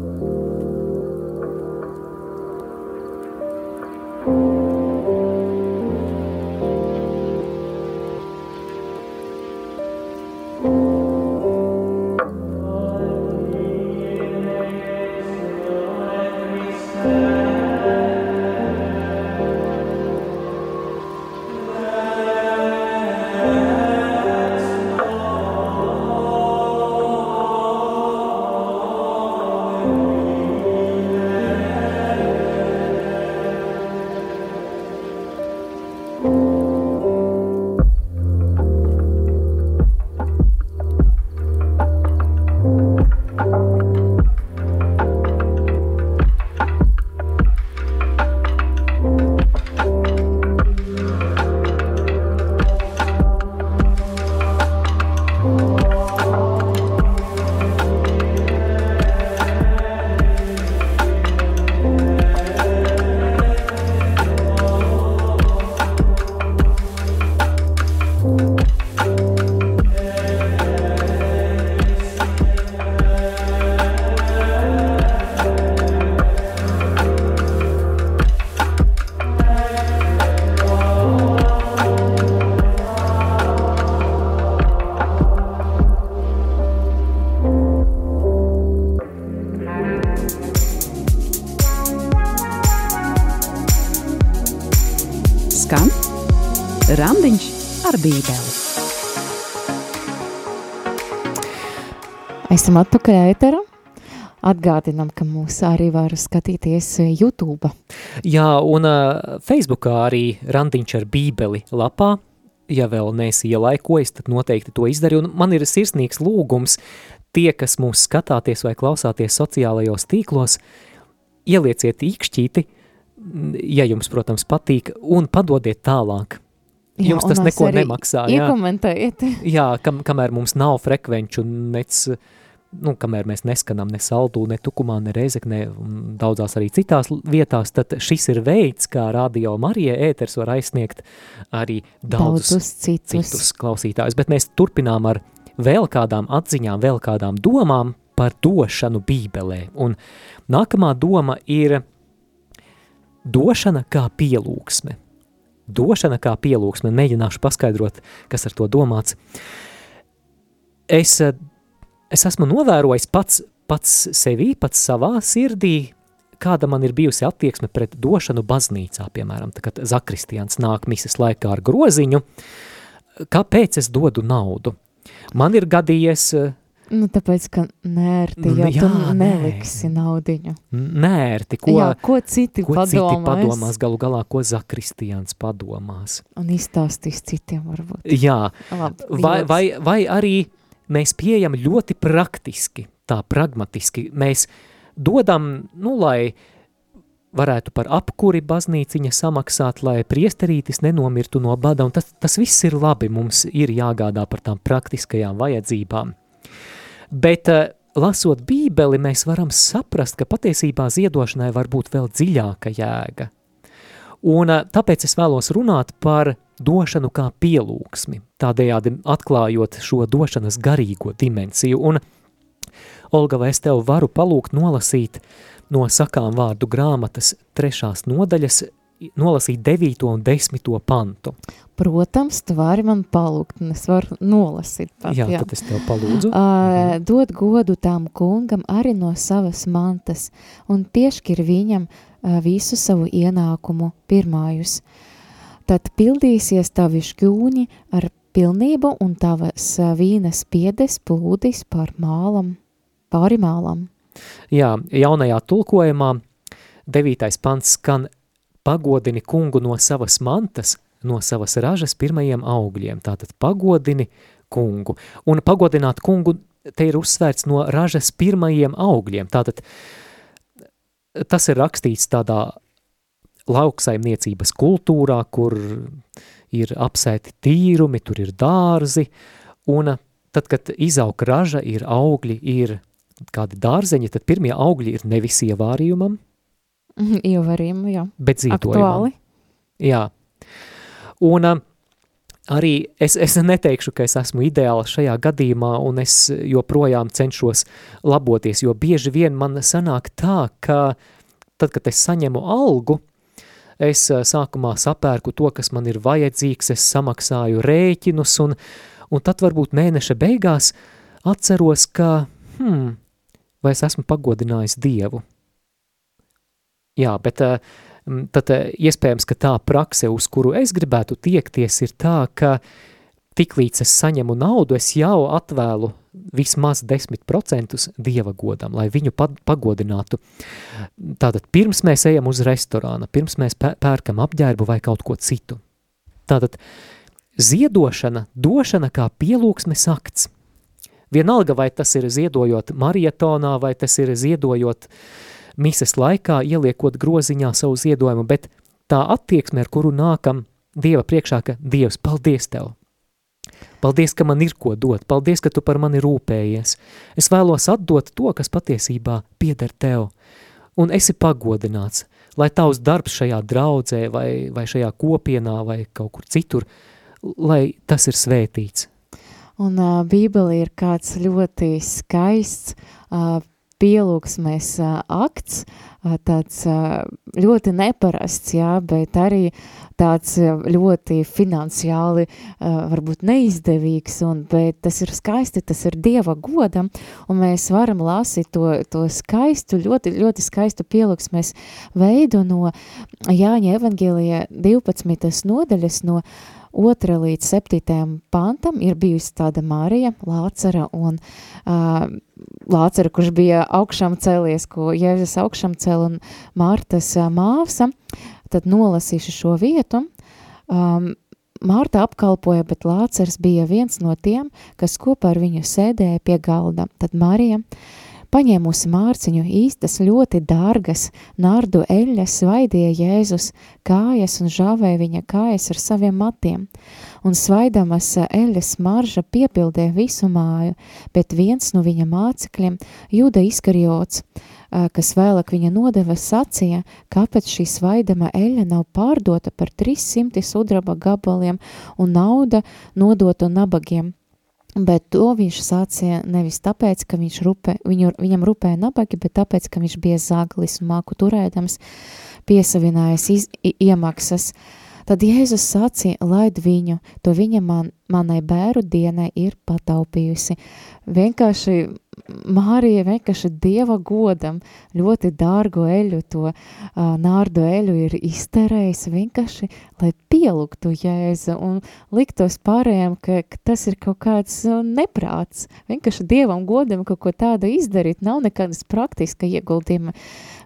Randiņš ar bībeli. Esam atpakaļ ēterā. Atgādinām, ka mūs arī var skatīties YouTube. Jā, un uh, Facebookā arī randiņš ar bībeli lapā. Ja vēl neesi ielaikojis, tad noteikti to izdari. Un man ir sirsnīgs lūgums tie, kas mūs skatāties vai klausāties sociālajos tīklos, ielieciet īkšķīti, ja jums, protams, patīk, un padodiet tālāk. Jā, Jums tas neko nemaksā, jā. Iekomentējiet. Jā, kam, kamēr mums nav frekvenču, nec, nu, kamēr mēs neskanam ne saldū, ne tukumā, ne reizeknē, un daudzās arī citās vietās, tad šis ir veids, kā radio Marija ēters var aizsniegt arī daudzus Daudzus citus. citus klausītājus. Bet mēs turpinām ar vēl kādām atziņām, vēl kādām domām par došanu bībelē. Un nākamā doma ir došana kā pielūgsme. Došana kā pielūgsme, mēģināšu paskaidrot, kas ar to domāts. Es, eh, es esmu novērojis pats, pats sevī, pats savā sirdī, kāda man ir bijusi attieksme pret došanu baznīcā, piemēram, kad zakristians nāk mises laikā ar groziņu, kāpēc es dodu naudu? Man ir gadījies eh, Nu, tāpēc, ka nērti, Nu, jo jā, tu nē. neliksi naudiņu. nērti, ko, jā, ko citi ko padomās, citi padomās, galu galā, ko zakristians padomās. un izstāstīs citiem varbūt. Jā, Labi, vai, joks. vai, vai arī mēs pieejam ļoti praktiski, tā pragmatiski. Mēs dodam, nu, lai varētu par apkuri baznīciņa samaksāt, lai priesterītis nenomirtu no bada, un tas, tas viss ir labi, mums ir jāgādā par tām praktiskajām vajadzībām. Bet, eh, lasot bībeli, mēs varam saprast, ka patiesībā ziedošanai var būt vēl dziļāka jēga. Un eh, tāpēc es vēlos runāt par došanu kā pielūgsmi, tādējādi atklājot šo došanas garīgo dimensiju. Un, Olga, vai es tev varu palūgt nolasīt no sakām vārdu grāmatas trešās nodaļas, nolasīt devīto un desmito pantu? Protams, tu vari man palūgt, un es varu nolasīt. Pat, Jā, tad es tev palūdzu. Uh, dod godu tam kungam arī no savas mantas un piešķir viņam uh, visu savu ienākumu pirmājus. Tad pildīsies tavi šķūņi ar pilnību un tavas vīnas piedes plūdis pār mālam, pāri mālam. Jā, jaunajā tulkojumā devītais pants skan pagodini kungu no savas mantas, no savas ražas pirmajiem augļiem. Tātad pagodini kungu. Un pagodināt kungu te ir uzsvērts no ražas pirmajiem augļiem. Tātad tas ir rakstīts tādā lauksaimniecības kultūrā, kur ir apsēti tīrumi, tur ir dārzi, un tad, kad izaug raža, ir augļi, ir kādi dārzeņi, tad pirmie augļi ir nevis ievārījumam, Ievarījumu, jā. bet. Aktuāli. Jā. Un um, arī es, es neteikšu, ka es esmu ideāls šajā gadījumā, un es joprojām cenšos laboties, jo bieži vien man sanāk tā, ka tad, kad es saņemu algu, es uh, sākumā sapērku to, kas man ir vajadzīgs, es samaksāju rēķinus, un, un tad varbūt mēneša beigās atceros, ka, hmm, vai es esmu pagodinājis Dievu. Jā, bet Mm, tad eh, iespējams, ka tā prakse, uz kuru es gribētu tiekties, ir tā, ka tiklīdz es saņemu naudu, es jau atvēlu vismaz 10% dieva godam, lai viņu pagodinātu. Tātad pirms mēs ejam uz restorāna, pirms mēs pērkam apģērbu vai kaut ko citu. Tātad ziedošana, došana kā pielūgsmes akts. Vienalga, vai tas ir ziedojot marietonā, vai tas ir ziedojot uh, mises laikā ieliekot groziņā savu ziedojumu, bet tā attieksme, ar kuru nākam Dieva priekšā, ka Dievs, paldies Tev! Paldies, ka man ir ko dot, paldies, ka Tu par mani rūpējies. Es vēlos atdot to, kas patiesībā pieder Tev, un esi pagodināts, lai Tavs darbs šajā draudzē vai, vai šajā kopienā vai kaut kur citur, lai tas ir svētīts. Un uh, Bībeli ir kāds ļoti skaists uh, pielūgsmēs akts, tāds ļoti neparasts, jā, bet arī tāds ļoti finansiāli varbūt neizdevīgs, un, bet tas ir skaisti, tas ir Dieva godam, un mēs varam lasīt to, to skaistu, ļoti, ļoti skaistu pielūgsmēs veidu no Jāņa evaņģēlija 12. nodaļas no 2 līdz 7 pantam ir bijusi tāda Marija, Lācara un uh, Lācara, kurš bija augšām cēlies, ko Jēzus augšām cēl un Mārtas uh, māvsa, tad nolasīšu šo vietu. Um, Mārta apkalpoja, bet Lācars bija viens no tiem, kas kopā ar viņu sēdēja pie galda. Tad Marija uh, Paņēmusi mārciņu īstas ļoti dārgas nardu eļas, svaidīja Jēzus kājas un žāvēja viņa kājas ar saviem matiem, un svaidamas eļas marža piepildīja visu māju, bet viens no viņa mācekļiem, Jūda Iskariots, kas vēlāk viņa nodeva sacīja, kāpēc šī svaidama eļa nav pārdota par 300 sudraba gabaliem un nauda nodota nabagiem. Bet to viņš sācīja nevis tāpēc, ka viņš rupe, viņu, viņam rūpēja nabagi, bet tāpēc, ka viņš bija zaglis un māku turēdams, piesavinājis iz, iemaksas. Tad Jēzus sacīja, laid viņu, to viņa man, manai bēru dienai ir pataupījusi. Vienkārši Mārija vienkārši dieva godam ļoti dārgu eļu, to uh, nārdu eļu ir izterējusi vienkārši, lai pielūgtu Jēzu un liktos pārējiem, ka, ka tas ir kaut kāds uh, neprāts. Vienkārši dievam godam kaut ko tādu izdarīt, nav nekādas praktiska ieguldījuma,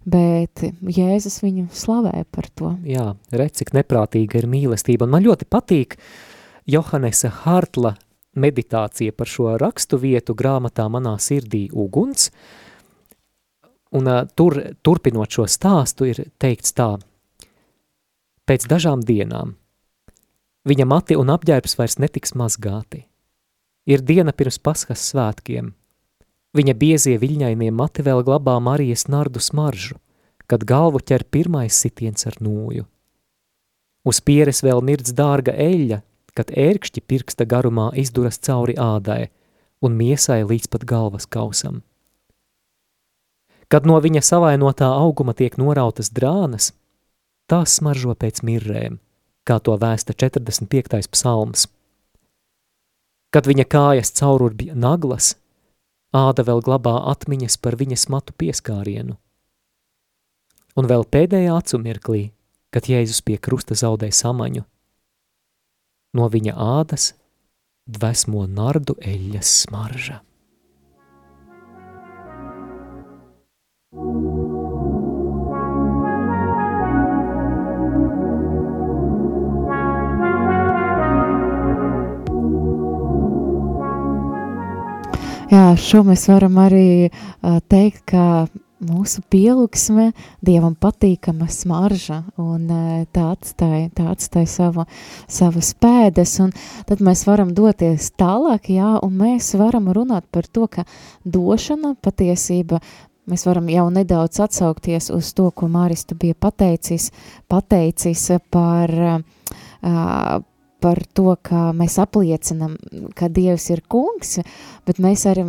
bet Jēzus viņu slavē par to. Jā, redz, cik neprātīga ir mīlestība, un man ļoti patīk Johannesa Hartla meditācija par šo rakstu vietu grāmatā Manā sirdī uguns, un uh, tur, turpinot šo stāstu, ir teikts tā, pēc dažām dienām viņa mati un apģērbs vairs netiks mazgāti. Ir diena pirms paskas svētkiem. Viņa biezie viļņainie mati vēl glabā Marijas nardu smaržu, kad galvu ķer pirmais sitiens ar nūju. Uz pieres vēl mirdz dārga eļļa, kad ērkšķi pirksta garumā izduras cauri ādai un miesai līdz pat galvas kausam. Kad no viņa savainotā auguma tiek norautas drānas, tās smaržo pēc mirrēm, kā to vēsta 45. psalms. Kad viņa kājas caurur bija naglas, āda vēl glabā atmiņas par viņas matu pieskārienu. Un vēl pēdējā acu mirklī, kad Jēzus pie krusta zaudē samaņu – no viņa ādas dvesmo nardu eļas smarža. Jā, šo mēs varam arī uh, teikt, ka mūsu pielūgsme, Dievam patīkama smarža, un tā atstāja, tā atstāja savu, savas pēdas, un tad mēs varam doties tālāk, jā, un mēs varam runāt par to, ka došana patiesība, mēs varam jau nedaudz atsaukties uz to, ko Māris tu bija pateicis, pateicis par, uh, par to, ka mēs apliecinam, ka Dievs ir kungs, bet mēs arī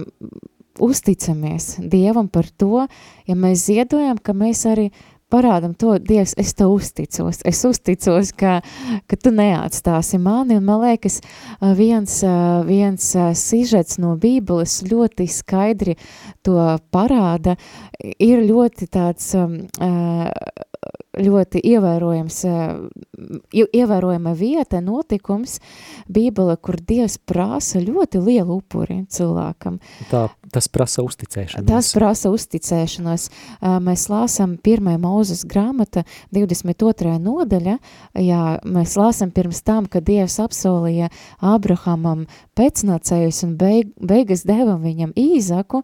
uzticamies Dievam par to, ja mēs ziedojam, ka mēs arī parādam to, Dievs, es tev uzticos, es uzticos, ka, ka tu neatstāsi mani, un man liekas, viens, viens sižets no bībeles ļoti skaidri to parāda, ir ļoti tāds ļoti ievērojams, eh, ievērojama vieta, notikums Bībele, kur Dievs prasa ļoti lielu upuri cilvēkam. Tā, tas prasa uzticēšanos. Tas prasa uzticēšanos. Eh, mēs lāsam 1. mūzes grāmata 22. nodaļa, jā, mēs lāsam pirms tam, ka Dievs apsolīja Abrahamam pēcnācējus un beig, beigas deva viņam īzaku,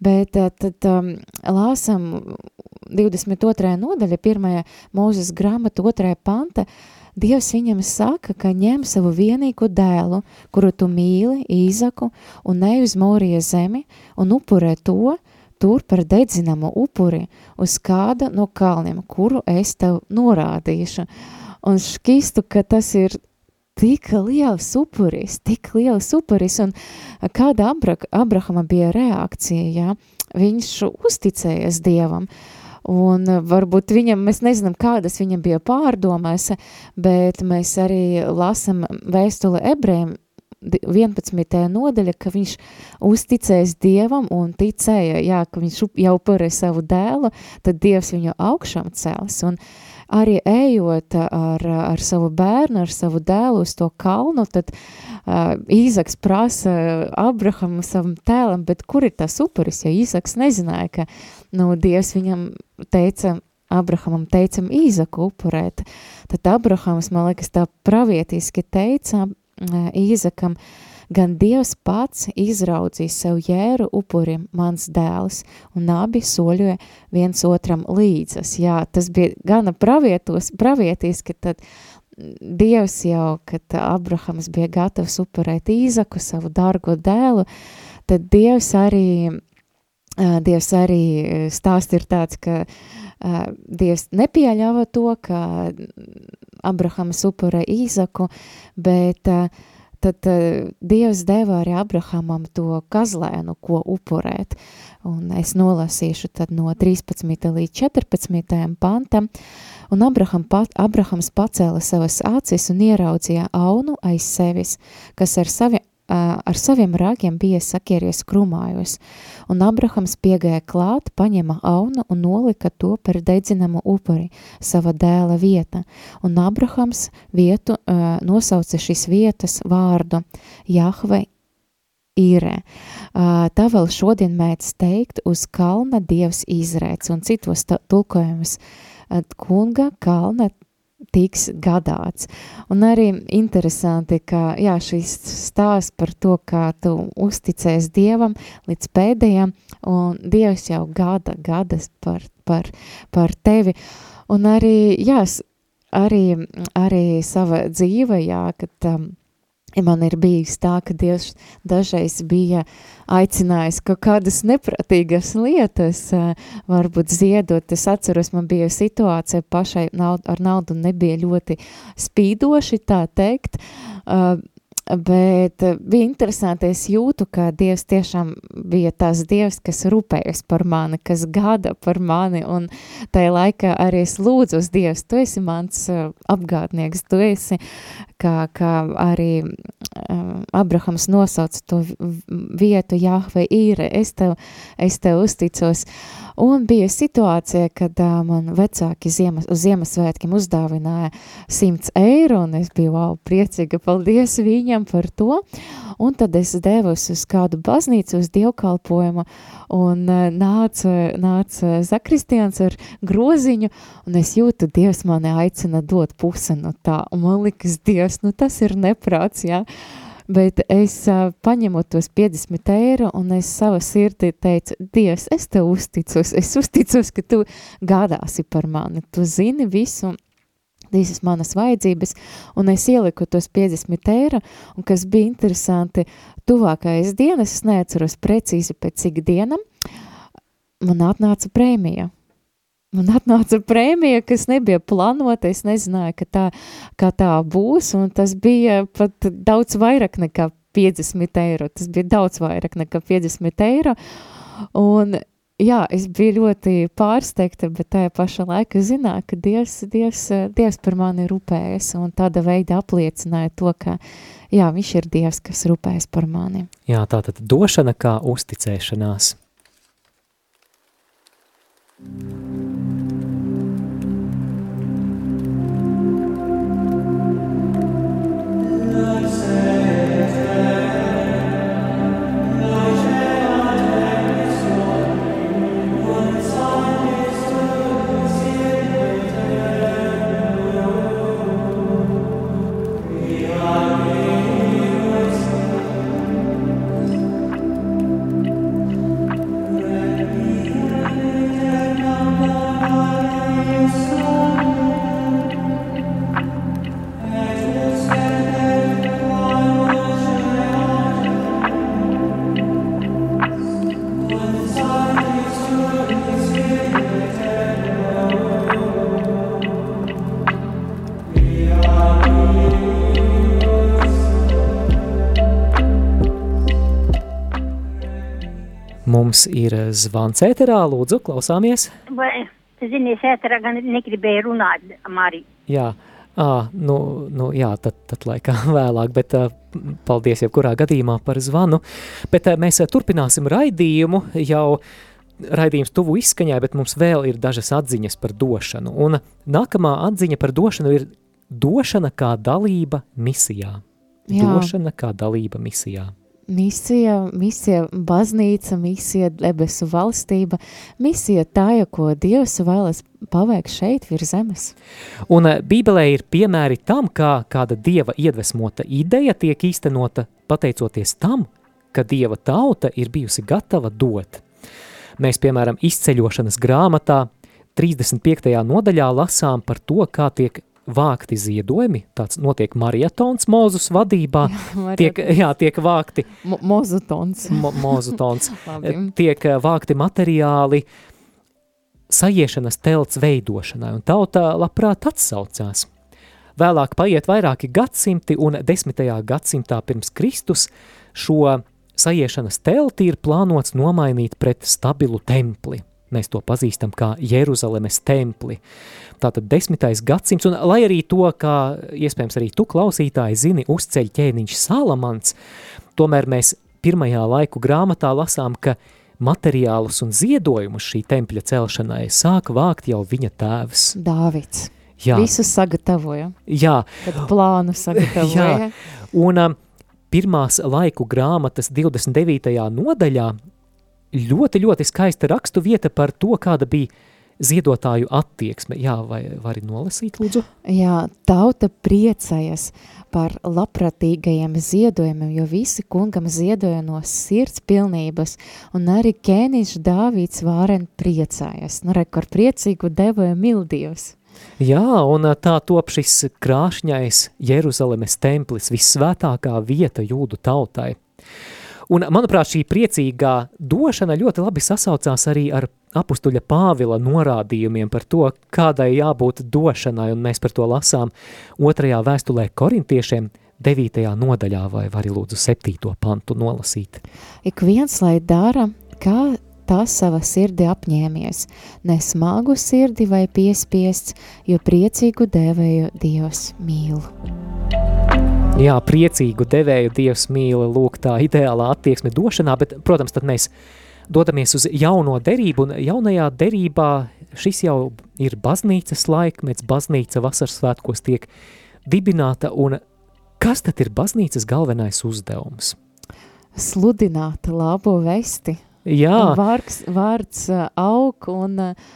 bet eh, tad um, lāsam 22. nodaļa, 1. mūzes grāmata, 2. panta, Dievs viņam saka, ka ņem savu vienīgo dēlu, kuru tu mīli, īzaku, un ne uz Morija zemi, un upurē to, tur par dedzinamu upuri uz kāda no kalniem, kuru es tev norādīšu. Un šķistu, ka tas ir tik liels upuris, tik liels upuris, un kāda Abra Abrahama bija reakcija, ja? viņš uzticējies Dievam, Un varbūt viņam, mēs nezinām, kādas viņam bija pārdomās, bet mēs arī lasam vēstuli ebrejiem 11. nodaļa, ka viņš uzticēs Dievam un ticēja, jā, ka viņš jau upurēja savu dēlu, tad Dievs viņu augšām cels. Un arī ejot ar, ar savu bērnu, ar savu dēlu uz to kalnu, tad uh, Īzaks prasa Abrahamu savam tēlam, bet kur ir tas upuris, ja Īzaks nezināja, ka, nu, Dievs viņam teica, Abrahamam teicam Īzaku upurēt, tad Abrahams, man liekas, tā pravietiski teica, Īzakam, gan Dievs pats izraudzīs sev jēru upurim mans dēls, un abi soļoja viens otram līdzas. Jā, tas bija gana pravietos, pravietiski, tad Dievs jau, kad Abrahams bija gatavs upurēt Īzaku, savu dargo dēlu, tad Dievs arī, Dievs arī stāst ir tāds, ka Dievs nepieļāva to, ka Abrahams upurē Īzaku, bet tad Dievs deva arī Abrahamam to kazlēnu, ko upurēt. Un es nolasīšu tad no 13. līdz 14. pantam. Un Abraham pat, Abrahams pacēla savas acis un ieraudzīja aunu aiz sevis, kas ar savi, ar saviem rāgiem bija sakieries krumājos, un Abrahams piegāja klāt, paņēma aunu un nolika to par dedzinamu upuri, sava dēla vieta, un Abrahams vietu uh, nosauca šīs vietas vārdu Jahve Īrē. Tā vēl šodien mēdz teikt uz kalna dievs izrēc, un citos tulkojumus. Kunga kalna tiks gadāts. Un arī interesanti, ka jā, šis stāsts par to, kā tu uzticēs Dievam līdz pēdējiem, un Dievs jau gada, gadas par, par, par tevi. Un arī, jā, arī, arī sava dzīve, jā, kad um, Man ir bijis tā, ka Dievs dažreiz bija aicinājis kaut kādas nepratīgas lietas, varbūt ziedot. Es atceros, man bija situācija pašai naud, ar naudu nebija ļoti spīdoši, tā teikt, Bet bija interesanti, es jūtu, ka Dievs tiešām bija tas Dievs, kas rūpējas par mani, kas gada par mani, un tajā laikā arī es lūdzu uz Dievs, tu esi mans apgādnieks, tu esi, kā, kā arī um, Abrahams nosauca to vietu, Jahve īre, es tev, es tev uzticos, un bija situācija, kad uh, man vecāki ziemas, uz Ziemasvētkiem uzdāvināja 100 eiro, un es biju, wow, priecīga, paldies viņam, par to, un tad es devos uz kādu baznīcu, uz dievkalpojumu, un e, nāca, nāca Zakristians ar groziņu, un es jūtu, Dievs mani aicina dot pusi no tā, un man likas, Dievs, nu tas ir neprāts, jā, bet es uh, paņemu tos 50 eiro un es savā sirdī teicu, Dievs, es tev uzticos, es uzticos, ka tu gādāsi par mani, tu zini visu, visas manas vajadzības, un es ieliku tos 50 eiro, un kas bija interesanti, tuvākais dienas, es neatceros precīzi pēc cik dienam, man atnāca prēmija. Man atnāca prēmija, kas nebija plānota, es nezināju, ka tā, kā tā būs, tas bija pat daudz vairāk nekā 50 eiro, tas bija daudz vairāk nekā 50 eiro, un jā, es biju ļoti pārsteigta, bet tajā pašā laikā zināju, ka Dievs, Dievs, Dievs par mani rūpējas un tāda veida apliecināja to, ka jā, viņš ir Dievs, kas rūpējas par mani. Jā, tā tad došana kā uzticēšanās. うん。Mums ir zvans ēterā, lūdzu, klausāmies. Vai zini, es ēterā gan negribēju runāt, Marija. Jā, à, nu, nu, jā tad, tad laikā vēlāk, bet paldies jebkurā gadījumā par zvanu. Bet mēs turpināsim raidījumu jau raidījums tuvu izskaņai, bet mums vēl ir dažas atziņas par došanu. Un nākamā atziņa par došanu ir došana kā dalība misijā. Jā. Došana kā dalība misijā misija, misija baznīca, misija debesu valstība, misija tā, ko Dievs vēlas paveikt šeit virs zemes. Un eh, Bībelē ir piemēri tam, kā kāda Dieva iedvesmota ideja tiek īstenota pateicoties tam, ka Dieva tauta ir bijusi gatava dot. Mēs, piemēram, izceļošanas grāmatā 35. nodaļā lasām par to, kā tiek vākti ziedojumi, tāds notiek marietons Mozus vadībā, jā, tiek, jā, tiek vākti. Mo mozutons, mo mozutons tiek eh, vākti materiāli sajiešanas telts veidošanai, un tauta labprāt atsaucās. Vēlāk paiet vairāki gadsimti, un desmitajā gadsimtā pirms Kristus šo sajiešanas telti ir plānots nomainīt pret stabilu templi – Mēs to pazīstam kā Jeruzalemes templi. Tātad desmitais gadsimts, un lai arī to, kā iespējams arī tu klausītāji zini, uzceļ ķēniņš Salamans, tomēr mēs pirmajā laiku grāmatā lasām, ka materiālus un ziedojumus šī tempļa celšanai sāk vākt jau viņa tēvs. Dāvids. Jā. Visu sagatavoja. Jā. Kad plānu sagatavoja. Jā. Un um, pirmās laiku grāmatas 29. nodaļā ļoti, ļoti skaista rakstu vieta par to, kāda bija ziedotāju attieksme. Jā, vai vari nolasīt, lūdzu? Jā, tauta priecājas par labprātīgajiem ziedojumiem, jo visi kungam ziedoja no sirds pilnības, un arī ķēniņš Dāvīds vāren priecājas. Nu, re, ar priecīgu devoja mildījus. Jā, un tā top šis krāšņais Jeruzalemes templis, vissvētākā vieta jūdu tautai. Un, manuprāt, šī priecīgā došana ļoti labi sasaucās arī ar apustuļa Pāvila norādījumiem par to, kādai jābūt došanai, un mēs par to lasām otrajā vēstulē korintiešiem 9. nodaļā, vai vari lūdzu 7. pantu nolasīt. Ik viens, lai dara, kā tā sava sirdi apņēmies, ne smagu sirdi vai piespiests, jo priecīgu dēvēju Dievs mīl. Jā, priecīgu devēju Dievs mīl, lūk tā ideālā attieksme došanā, bet, protams, tad mēs dodamies uz jauno derību, un jaunajā derībā šis jau ir baznīcas laikmets, baznīca vasaras svētkos tiek dibināta, un kas tad ir baznīcas galvenais uzdevums? Sludināt labo vesti. Jā. Vārds, vārds aug un uh,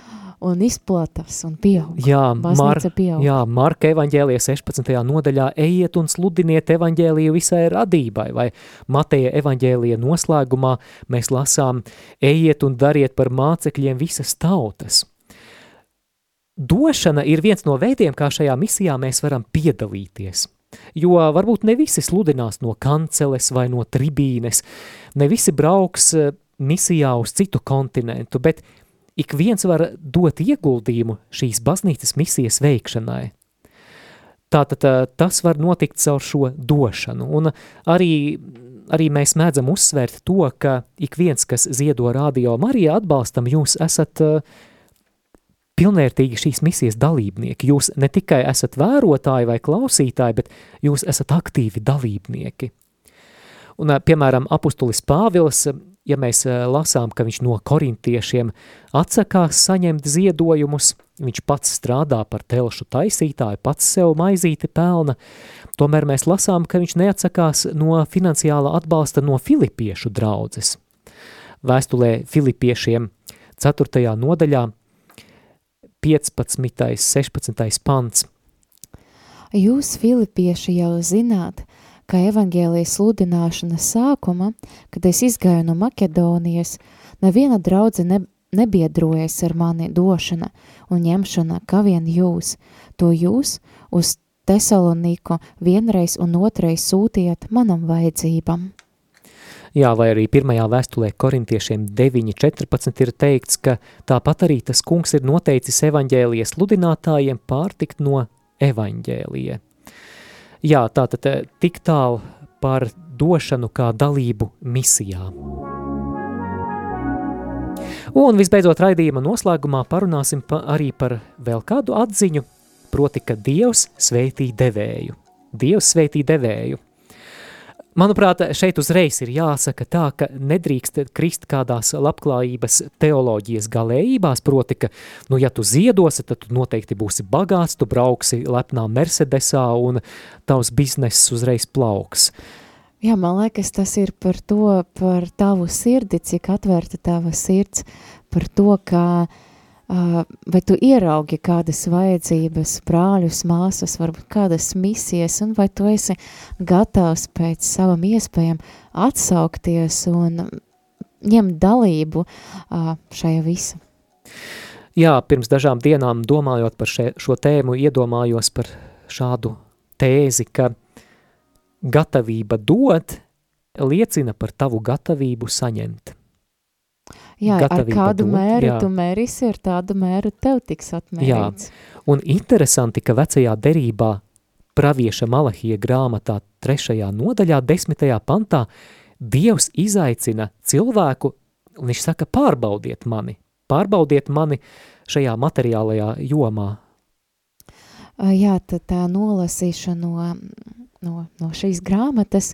un izplatās un pieaug. Jā, Mar pieaug. jā Marka evaņģēlija 16. nodaļā ejiet un sludiniet evaņģēliju visai radībai, vai Mateja evaņģēlija noslēgumā mēs lasām ejiet un dariet par mācekļiem visas tautas. Došana ir viens no veidiem, kā šajā misijā mēs varam piedalīties. Jo varbūt ne visi sludinās no kanceles vai no tribīnes, ne visi brauks eh, misijā uz citu kontinentu, bet ik viens var dot ieguldījumu šīs baznīcas misijas veikšanai. Tātad tas var notikt caur šo došanu, un arī, arī mēs mēdzam uzsvērt to, ka ik viens, kas ziedo radio Marija atbalstam, jūs esat pilnvērtīgi šīs misijas dalībnieki. Jūs ne tikai esat vērotāji vai klausītāji, bet jūs esat aktīvi dalībnieki. Un, piemēram, apustulis Pāvils ja mēs eh, lasām, ka viņš no korintiešiem atsakās saņemt ziedojumus, viņš pats strādā par telšu taisītāju, pats sev maizīti pelna, tomēr mēs lasām, ka viņš neatsakās no finansiāla atbalsta no filipiešu draudzes. Vēstulē filipiešiem 4. nodaļā 15. 16. pants. Jūs, filipieši, jau zināt, ka evaņģēlijas sludināšanas sākuma, kad es izgāju no Makedonijas, neviena draudze ne, nebiedrojas ar mani došana un ņemšana, kā vien jūs, to jūs uz Tesaloniku vienreiz un otrais sūtiet manam vajadzībam. Jā, vai arī pirmajā vēstulē korintiešiem 9.14 ir teikts, ka tāpat arī tas kungs ir noteicis evaņģēlijas sludinātājiem pārtikt no evaņģēlija. Jā, tātad eh, tik tālu par došanu kā dalību misijā. Un visbeidzot raidījuma noslēgumā parunāsim pa, arī par vēl kādu atziņu, proti, ka Dievs sveitī devēju. Dievs sveitī devēju. Manuprāt, šeit uzreiz ir jāsaka tā, ka nedrīkst krist kādās labklājības teoloģijas galējībās, proti, ka, nu, ja tu ziedosi, tad tu noteikti būsi bagāts, tu brauksi lepnā Mercedesā un tavs bizness uzreiz plauks. Jā, man liekas, tas ir par to, par tavu sirdi, cik atvērta tava sirds, par to, ka uh, vai tu ieraugi kādas vajadzības, brāļus, māsas, varbūt kādas misijas, un vai tu esi gatavs pēc savam iespējām atsaukties un ņemt dalību šajā visa? Jā, pirms dažām dienām domājot par še, šo tēmu, iedomājos par šādu tēzi, ka gatavība dot liecina par tavu gatavību saņemt. Jā, ar kādu dot, mēru jā. tu mērisi, ar tādu mēru tev tiks atmērīts. Jā, un interesanti, ka vecajā derībā pravieša Malahija grāmatā trešajā nodaļā, desmitajā pantā, Dievs izaicina cilvēku, un viņš saka, pārbaudiet mani, pārbaudiet mani šajā materiālajā jomā. Jā, tad tā nolasīšana no no, no šīs grāmatas,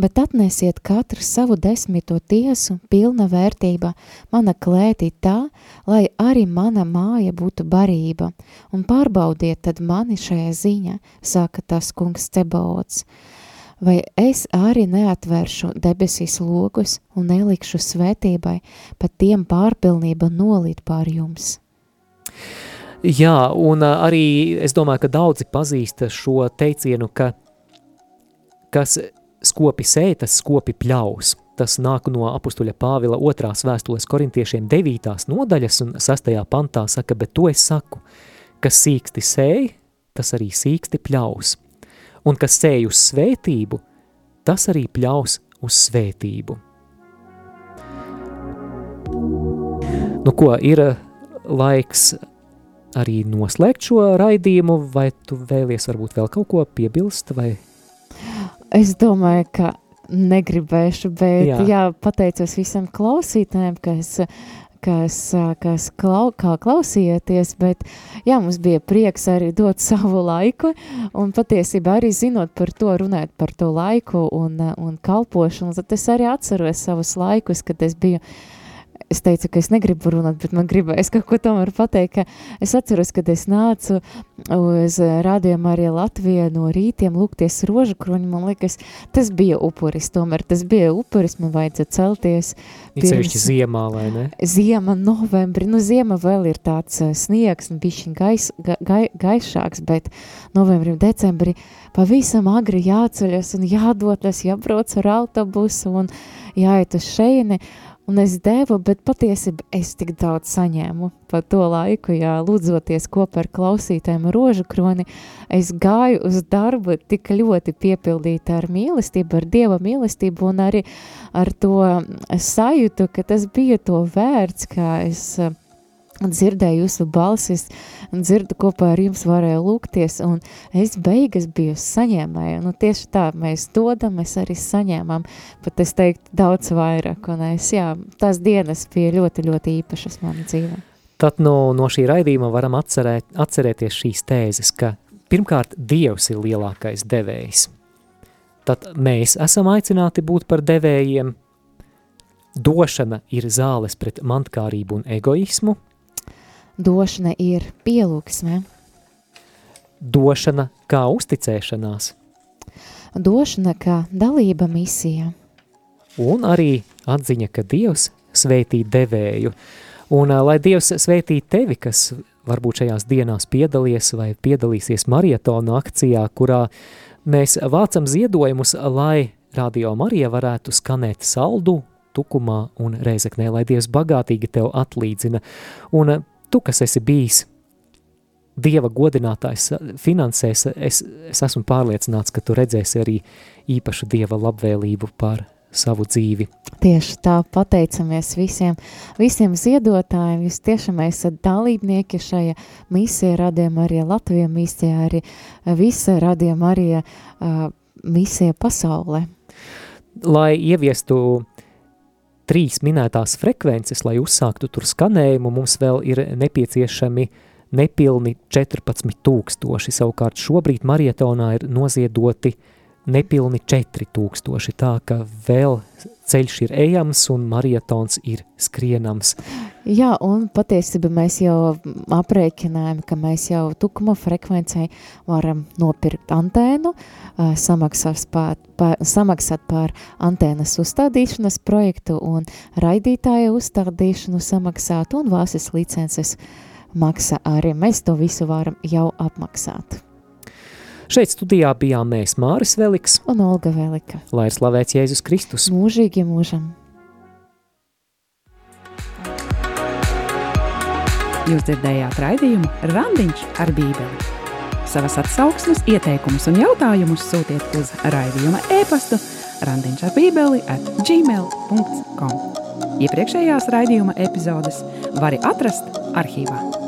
bet atnesiet katru savu desmito tiesu pilna vērtība, mana klētī tā, lai arī mana māja būtu barība, un pārbaudiet tad mani šajā ziņā, saka tas kungs Cebaots. Vai es arī neatvēršu debesīs logus un nelikšu svētībai, pat tiem pārpilnība nolīt pār jums? Jā, un arī es domāju, ka daudzi pazīst šo teicienu, ka kas skopi sēj, tas skopi pļaus. Tas nāk no apustuļa Pāvila otrās vēstules korintiešiem devītās nodaļas un sastajā pantā saka, bet to es saku, kas sīksti sēj, tas arī sīksti pļaus. Un kas sēj uz svētību, tas arī pļaus uz svētību. Nu ko, ir laiks arī noslēgt šo raidījumu, vai tu vēlies varbūt vēl kaut ko piebilst, vai Es domāju, ka negribēšu, bet jā, jā pateicos visiem klausītājiem, kas, kas, kas klau, kā klausījieties, bet jā, mums bija prieks arī dot savu laiku, un patiesībā arī zinot par to, runāt par to laiku un, un kalpošanu, tad es arī atceros savus laikus, kad es biju uh, es teicu, ka es negribu runāt, bet man gribēja kaut ko tomēr pateikt, es atceros, kad es nācu uz rādījumu arī Latvijā no rītiem lūgties rožu kroņu, man liekas, tas bija upuris, tomēr tas bija upuris, man vajadzēja celties. Pirms ziemā, vai ne? Ziema, novembri, nu ziema vēl ir tāds uh, sniegs, bišķiņ gais, ga, gai, gaišāks, bet novembri un decembri pavisam agri jāceļas un jādotas, jābrauc ar autobusu un jāiet uz šeini, uh, un es devu, bet patiesībā es tik daudz saņēmu. Pa to laiku, jā, lūdzoties kopā ar klausītēm rožu kroni, es gāju uz darbu tik ļoti piepildīta ar mīlestību, ar Dieva mīlestību un arī ar to sajūtu, ka tas bija to vērts, kā es dzirdēju jūsu balsis, un dzirdu kopā ar jums varēju lūgties, un es beigas biju saņēmēja. Nu, tieši tā, mēs dodam, mēs arī saņēmām, pat es teiktu daudz vairāk, un es, jā, tās dienas bija ļoti, ļoti īpašas mana dzīvē. Tad no, no šī raidījuma varam atcerēt, atcerēties šīs tēzes, ka pirmkārt Dievs ir lielākais devējs. Tad mēs esam aicināti būt par devējiem, došana ir zāles pret mantkārību un egoismu, Došana ir pielūgsme. Došana kā uzticēšanās. Došana kā dalība misija. Un arī atziņa, ka Dievs sveitī devēju. Un lai Dievs sveitī tevi, kas varbūt šajās dienās piedalies vai piedalīsies marietonu akcijā, kurā mēs vācam ziedojumus, lai Radio Marija varētu skanēt saldu, tukumā un reizeknē, lai Dievs bagātīgi tev atlīdzina. Un tu, kas esi bijis Dieva godinātājs finansēs, es, es esmu pārliecināts, ka tu redzēsi arī īpašu Dieva labvēlību par savu dzīvi. Tieši tā, pateicamies visiem, visiem ziedotājiem, jūs tiešām esat dalībnieki šajā misija radījuma arī Latvijā, misija arī visa radījuma arī uh, misija pasaulē. Lai ieviestu trīs minētās frekvences, lai uzsāktu tur skanējumu, mums vēl ir nepieciešami nepilni 14 tūkstoši. Savukārt šobrīd marietonā ir noziedoti nepilni 4000, tā ka vēl ceļš ir ejams un marietons ir skrienams. Jā, un patiesībā mēs jau aprēķinājām, ka mēs jau tukuma frekvencei varam nopirkt antēnu, samaksāt par, par, samaksāt par antēnas uzstādīšanas projektu un raidītāja uzstādīšanu samaksāt un vāsas licences maksa arī. Mēs to visu varam jau apmaksāt. Šeit studijā bijām mēs Māris Veliks un Olga Velika. Lai ir slavēts Jēzus Kristus. Mūžīgi mūžam. Jūs dzirdējāt raidījumu Randiņš ar Bībeli. Savas atsauksmes, ieteikumus un jautājumus sūtiet uz raidījuma e-pastu randiņš ar bībeli at gmail.com. Iepriekšējās raidījuma epizodes var atrast arhīvā.